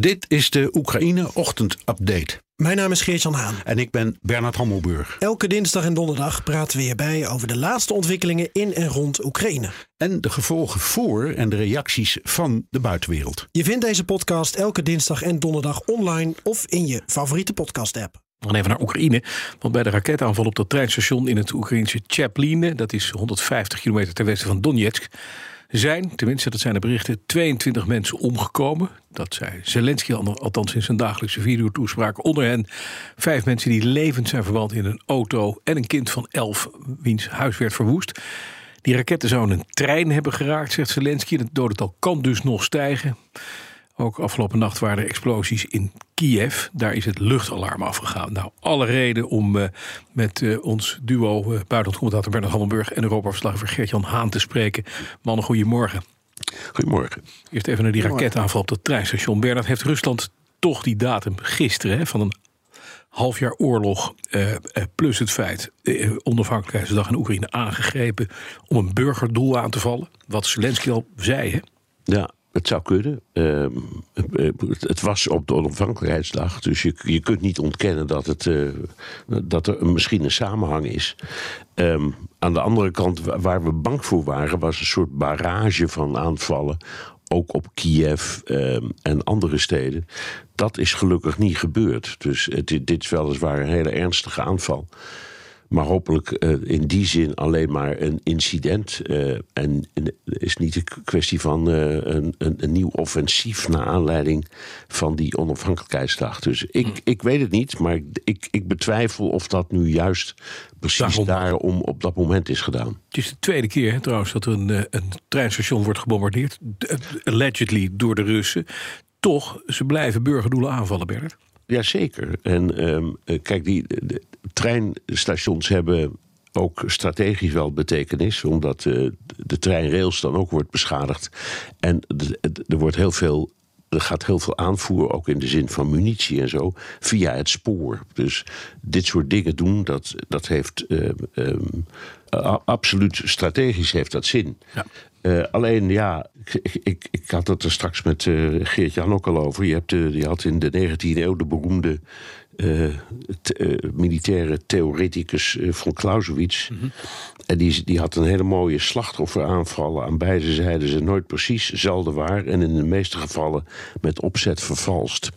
Dit is de Oekraïne Ochtend Update. Mijn naam is Geert-Jan Haan. En ik ben Bernard Hammelburg. Elke dinsdag en donderdag praten we hierbij over de laatste ontwikkelingen in en rond Oekraïne. En de gevolgen voor en de reacties van de buitenwereld. Je vindt deze podcast elke dinsdag en donderdag online of in je favoriete podcast-app. Dan even naar Oekraïne. Want bij de raketaanval op dat treinstation in het Oekraïnse Chapline, dat is 150 kilometer ten westen van Donetsk, zijn, tenminste dat zijn de berichten, 22 mensen omgekomen. Dat zei Zelensky al- althans in zijn dagelijkse videotoespraak. Onder hen vijf mensen die levend zijn verwant in een auto en een kind van 11 wiens huis werd verwoest. Die raketten zouden een trein hebben geraakt, zegt Zelensky. Het dodental kan dus nog stijgen. Ook afgelopen nacht waren er explosies in Kiev. Daar is het luchtalarm afgegaan. Nou, alle reden om eh, met eh, ons duo uh, buitenlandcommentator Bernard Hammelburg en Europa-verslaggever Gert-Jan Haan te spreken. Mannen, goedemorgen. Goedemorgen. Eerst even naar die raketaanval op dat treinstation. Bernard, heeft Rusland toch die datum gisteren hè, van een half jaar oorlog... eh, eh, plus het feit, eh, onafhankelijkheidsdag in Oekraïne aangegrepen... om een burgerdoel aan te vallen? Wat Zelensky al zei, hè? Ja, het zou kunnen. Ehm, eh, het- was op de onafhankelijkheidsdag. Dus je, je kunt niet ontkennen dat, het, eh, dat er misschien een samenhang is. Ehm, aan de andere kant, wa- waar we bang voor waren, was een soort barrage van aanvallen. Ook op Kiev ehm, en andere steden. Dat is gelukkig niet gebeurd. Dus het, dit is weliswaar een hele ernstige aanval. Maar hopelijk eh, in die zin alleen maar een incident. eh, en het is niet een kwestie van eh, een, een, een nieuw offensief naar aanleiding van die onafhankelijkheidsdag. Dus ik, ik weet het niet, maar ik, ik, betwijfel of dat nu juist precies Daarom. daarom op dat moment is gedaan. Het is de tweede keer hè, trouwens dat er een, een treinstation wordt gebombardeerd. Allegedly door de Russen. Toch, ze blijven burgerdoelen aanvallen, Bernard. Jazeker. En ehm, eh, kijk, die de treinstations hebben ook strategisch wel betekenis, omdat eh, de treinrails dan ook wordt beschadigd. En er wordt heel veel. Er gaat heel veel aanvoer, ook in de zin van munitie en zo, via het spoor. Dus dit soort dingen doen, dat, dat heeft ehm, ehm, absoluut strategisch heeft dat zin. Ja. Eh, alleen ja, ik, ik, ik had het er straks met eh, Geert-Jan ook al over. Je, hebt, eh, je had in de 19e eeuw de beroemde eh, eh, militaire theoreticus eh, von Clausewitz. En die, die had een hele mooie slachtofferaanvallen aan beide zijden. Ze nooit precies, zelden waar. En in de meeste gevallen met opzet vervalst.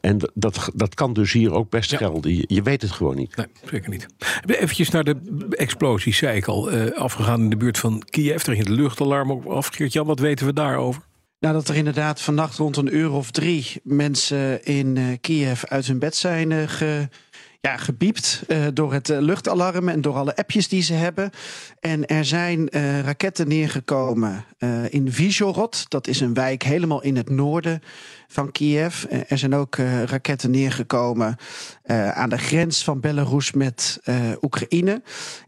En dat- dat, kan dus hier ook best Ja. gelden. Je, je weet het gewoon niet. Nee, zeker niet. Even naar de explosies, zei ik al. afgegaan in de buurt van Kiev. Er ging het luchtalarm op af. Geert-Jan, wat weten we daarover? Nou, dat er inderdaad vannacht rond een uur of drie mensen in eh, Kiev uit hun bed zijn eh, ge, ja, gebiept eh, door het eh, luchtalarm en door alle appjes die ze hebben. En er zijn eh, raketten neergekomen in Vizhorod. Dat is een wijk helemaal in het noorden van Kiev. Er zijn ook raketten neergekomen aan de grens van Belarus met Oekraïne.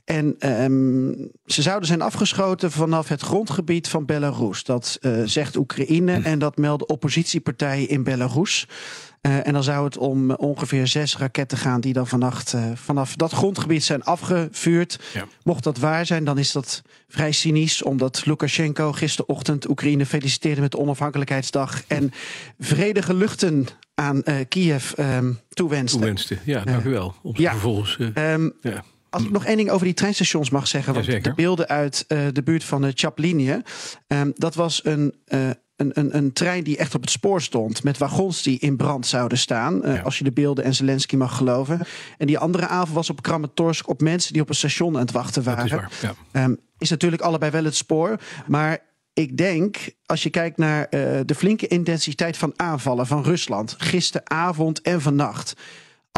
En ehm, ze zouden zijn afgeschoten vanaf het grondgebied van Belarus. Dat zegt Oekraïne en dat melden oppositiepartijen in Belarus. Eh, en dan zou het om eh, ongeveer zes raketten gaan die dan vannacht eh, vanaf dat grondgebied zijn afgevuurd. Ja. Mocht dat waar zijn, dan is dat vrij cynisch, omdat Lukashenko gisterochtend Oekraïne feliciteerde met de onafhankelijkheidsdag en vredige luchten aan Kiev ehm toewenste. Toewenste. Ja, dank u wel. Om Ja. vervolgens... eh, Ehm, ja. als ik nog één ding over die treinstations mag zeggen. Want de beelden uit de buurt van de Chaplinie. ehm, dat was een, een, een, een trein die echt op het spoor stond. Met wagons die in brand zouden staan. eh, Ja. Als je de beelden en Zelensky mag geloven. En die andere avond was op Kramatorsk op mensen die op een station aan het wachten Dat waren. is waar. Ja. Ehm, is natuurlijk allebei wel het spoor. Maar ik denk, als je kijkt naar eh, de flinke intensiteit van aanvallen van Rusland. gisteravond en vannacht.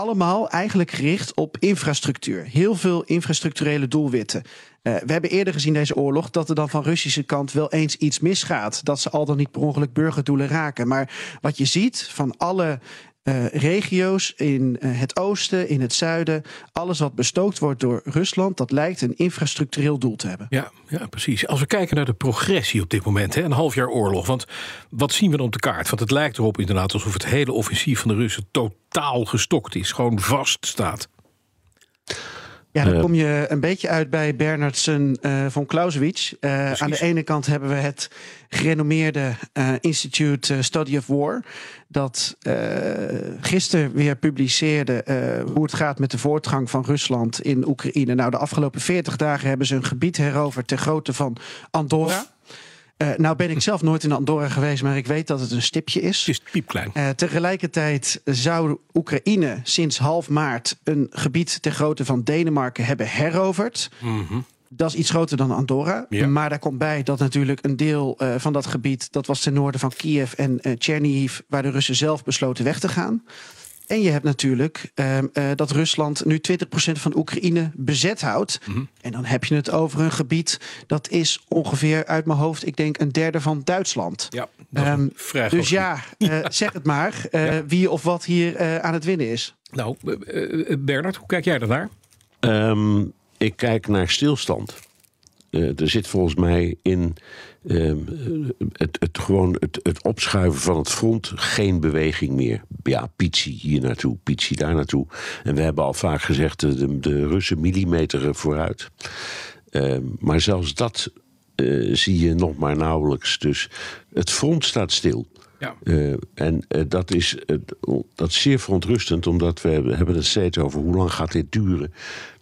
Allemaal eigenlijk gericht op infrastructuur. Heel veel infrastructurele doelwitten. Eh, we hebben eerder gezien deze oorlog dat er dan van Russische kant wel eens iets misgaat. Dat ze al dan niet per ongeluk burgerdoelen raken. Maar wat je ziet van alle eh, regio's in eh, het oosten, in het zuiden. Alles wat bestookt wordt door Rusland, dat lijkt een infrastructureel doel te hebben. Ja, ja, precies. Als we kijken naar de progressie op dit moment, hè, een half jaar oorlog. Want wat zien we dan op de kaart? Want het lijkt erop inderdaad alsof het hele offensief van de Russen totaal gestokt is. Gewoon vast staat. Ja, dan Eh. kom je een beetje uit bij Bernardsen eh von Clausewitz. Eh, aan de ene kant hebben we het gerenommeerde eh, Institute Study of War. Dat eh, gisteren weer publiceerde eh, hoe het gaat met de voortgang van Rusland in Oekraïne. Nou, de afgelopen 40 dagen hebben ze een gebied heroverd ter grootte van Andorra. Eh, nou ben ik zelf nooit in Andorra geweest, maar ik weet dat het een stipje is. Het is piepklein. Eh, tegelijkertijd zou Oekraïne sinds half maart een gebied ter grootte van Denemarken hebben heroverd. Dat is iets groter dan Andorra. Ja. Maar daar komt bij dat natuurlijk een deel eh, van dat gebied, dat was ten noorden van Kiev en Chernihiv, waar de Russen zelf besloten weg te gaan. En je hebt natuurlijk ehm, eh, dat Rusland nu 20% van Oekraïne bezet houdt. En dan heb je het over een gebied dat is ongeveer uit mijn hoofd, ik denk een derde van Duitsland. Ja, Ehm, vrij dus ja, eh, zeg het maar. eh, Wie of wat hier eh, aan het winnen is. Nou, Bernard, hoe kijk jij daarnaar? Ehm, ik kijk naar stilstand. Eh, er zit volgens mij in ehm, het, het, gewoon het, het opschuiven van het front geen beweging meer. Ja, Pietsie hier naartoe, Pietsie daar naartoe. En we hebben al vaak gezegd, de, de, de Russen millimeteren vooruit. Ehm, maar zelfs dat eh, zie je nog maar nauwelijks. Dus het front staat stil. Ja. Eh, en eh, dat, is, eh, dat is zeer verontrustend, omdat we hebben, het steeds over hoe lang gaat dit duren.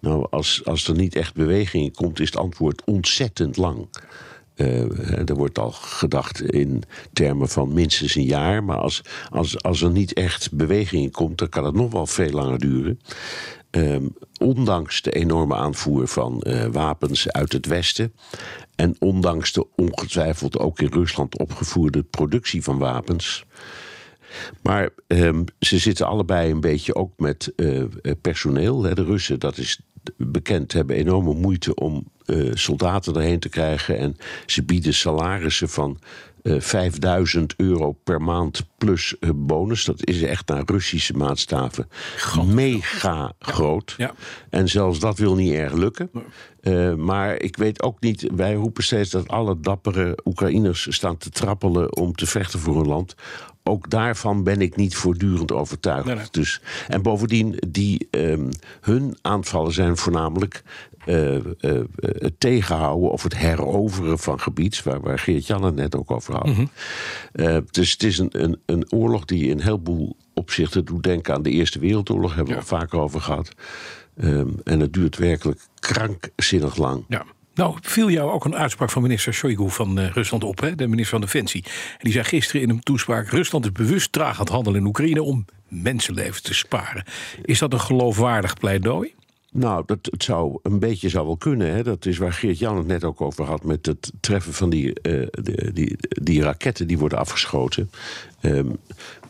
Nou, als, als er niet echt beweging in komt, is het antwoord ontzettend lang. Er wordt al gedacht in termen van minstens een jaar. Maar als, als, als er niet echt beweging in komt, dan kan het nog wel veel langer duren. Ehm, ondanks de enorme aanvoer van wapens uit het Westen. En ondanks de ongetwijfeld ook in Rusland opgevoerde productie van wapens. Maar ehm, ze zitten allebei een beetje ook met eh, eh, personeel. De Russen, dat is bekend, hebben enorme moeite om eh, soldaten erheen te krijgen. En ze bieden salarissen van eh 5000 euro per maand plus eh, bonus. Dat is echt naar Russische maatstaven mega groot. Ja. En zelfs dat wil niet erg lukken. Eh, maar ik weet ook niet, wij roepen steeds dat alle dappere Oekraïners staan te trappelen om te vechten voor hun land. Ook daarvan ben ik niet voortdurend overtuigd. Nee, nee. Dus, en bovendien, die, ehm, hun aanvallen zijn voornamelijk eh, eh, het tegenhouden of het heroveren van gebied, waar, waar Geert-Jan het net ook over had. Eh, dus het is een, een, een oorlog die in een heleboel opzichten doet denken aan de Eerste Wereldoorlog, hebben we al vaker over gehad. Ehm, en het duurt werkelijk krankzinnig lang. Ja. Nou, viel jou ook een uitspraak van minister Shoigu van Rusland op, hè? de minister van Defensie. En die zei gisteren in een toespraak: Rusland is bewust traag aan het handelen in Oekraïne om mensenlevens te sparen. Is dat een geloofwaardig pleidooi? Nou, dat, het zou een beetje zou wel kunnen. Hè. Dat is waar Geert-Jan het net ook over had... met het treffen van die, eh, die, die raketten die worden afgeschoten. Ehm,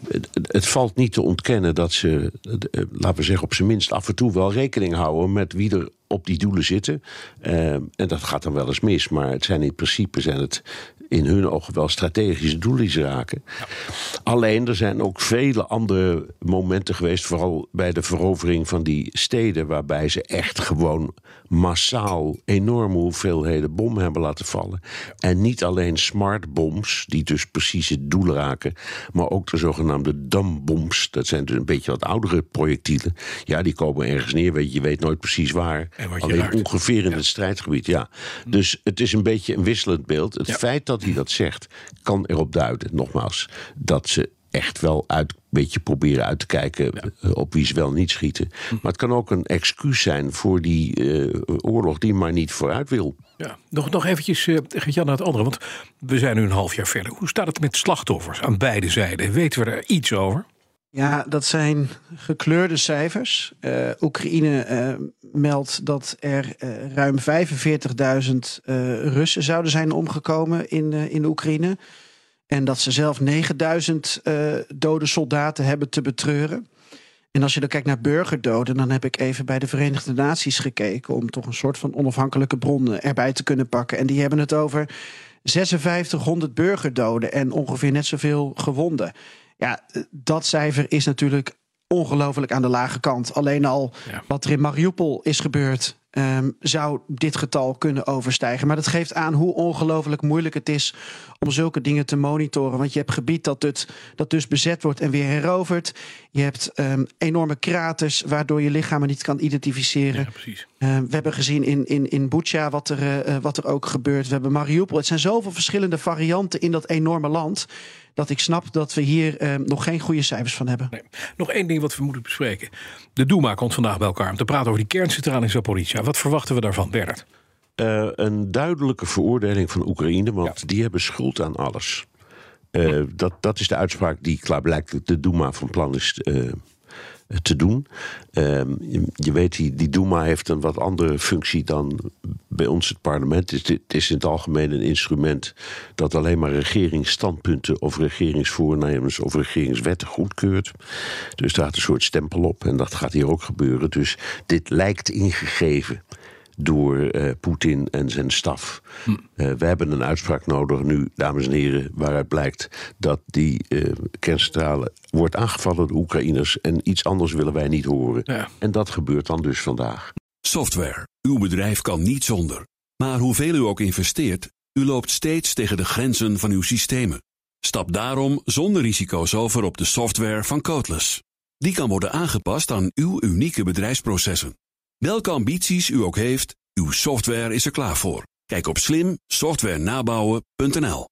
het, het valt niet te ontkennen dat ze, eh, laten we zeggen... op zijn minst af en toe wel rekening houden... met wie er op die doelen zitten. Ehm, en dat gaat dan wel eens mis. Maar het zijn in principe zijn het in hun ogen wel strategische doelen die ze raken. Alleen, er zijn ook vele andere momenten geweest... vooral bij de verovering van die steden... waarbij ze echt gewoon massaal enorme hoeveelheden bommen hebben laten vallen. En niet alleen smart bombs, die dus precies het doel raken... maar ook de zogenaamde dumbombs. Dat zijn dus een beetje wat oudere projectielen. Ja, die komen ergens neer, weet je, je weet nooit precies waar. Alleen raakt. ongeveer in het strijdgebied, ja. Dus het is een beetje een wisselend beeld. Het feit dat hij dat zegt, kan erop duiden, nogmaals... dat ze echt wel uit, een beetje proberen uit te kijken eh, op wie ze wel niet schieten. Maar het kan ook een excuus zijn voor die eh, oorlog die maar niet vooruit wil. Ja, nog, nog eventjes, uh, Jan, naar het andere. Want we zijn nu een half jaar verder. Hoe staat het met slachtoffers aan beide zijden? Weten we er iets over? Ja, dat zijn gekleurde cijfers. Eh, Oekraïne eh, meldt dat er eh, ruim 45.000 eh, Russen zouden zijn omgekomen in, in Oekraïne. En dat ze zelf 9000 eh, dode soldaten hebben te betreuren. En als je dan kijkt naar burgerdoden, dan heb ik even bij de Verenigde Naties gekeken om toch een soort van onafhankelijke bron erbij te kunnen pakken. En die hebben het over 5600 burgerdoden en ongeveer net zoveel gewonden. Ja, dat cijfer is natuurlijk ongelooflijk aan de lage kant. Alleen al Ja. wat er in Mariupol is gebeurd, ehm, zou dit getal kunnen overstijgen. Maar dat geeft aan hoe ongelooflijk moeilijk het is om zulke dingen te monitoren. Want je hebt gebied dat, het, dat dus bezet wordt en weer heroverd. Je hebt ehm, enorme kraters waardoor je lichamen niet kan identificeren. Ja, precies. Eh, we hebben gezien in, in, in Bucha wat er, eh, wat er ook gebeurt. We hebben Mariupol. Het zijn zoveel verschillende varianten in dat enorme land. Dat ik snap dat we hier eh, nog geen goede cijfers van hebben. Nee. Nog één ding wat we moeten bespreken. De Duma komt vandaag bij elkaar om te praten over die kerncentrale in Zaporizhia. Wat verwachten we daarvan, Bernard? Eh, een duidelijke veroordeling van Oekraïne, want die hebben schuld aan alles. Eh, dat, dat is de uitspraak die klaarblijkelijk de Duma van plan is te doen. Ehm, je, weet, die, die Duma heeft een wat andere functie dan bij ons het parlement. Het is, het is in het algemeen een instrument dat alleen maar regeringsstandpunten of regeringsvoornemens of regeringswetten goedkeurt. Dus daar staat een soort stempel op en dat gaat hier ook gebeuren. Dus dit lijkt ingegeven door eh, Poetin en zijn staf. Eh, we hebben een uitspraak nodig nu, dames en heren, waaruit blijkt dat die eh, kerncentrale wordt aangevallen door Oekraïners en iets anders willen wij niet horen. Ja. En dat gebeurt dan dus vandaag. Software. Uw bedrijf kan niet zonder. Maar hoeveel u ook investeert, u loopt steeds tegen de grenzen van uw systemen. Stap daarom zonder risico's over op de software van Codeless. Die kan worden aangepast aan uw unieke bedrijfsprocessen. Welke ambities u ook heeft, uw software is er klaar voor. Kijk op slimsoftwarenabouwen.nl.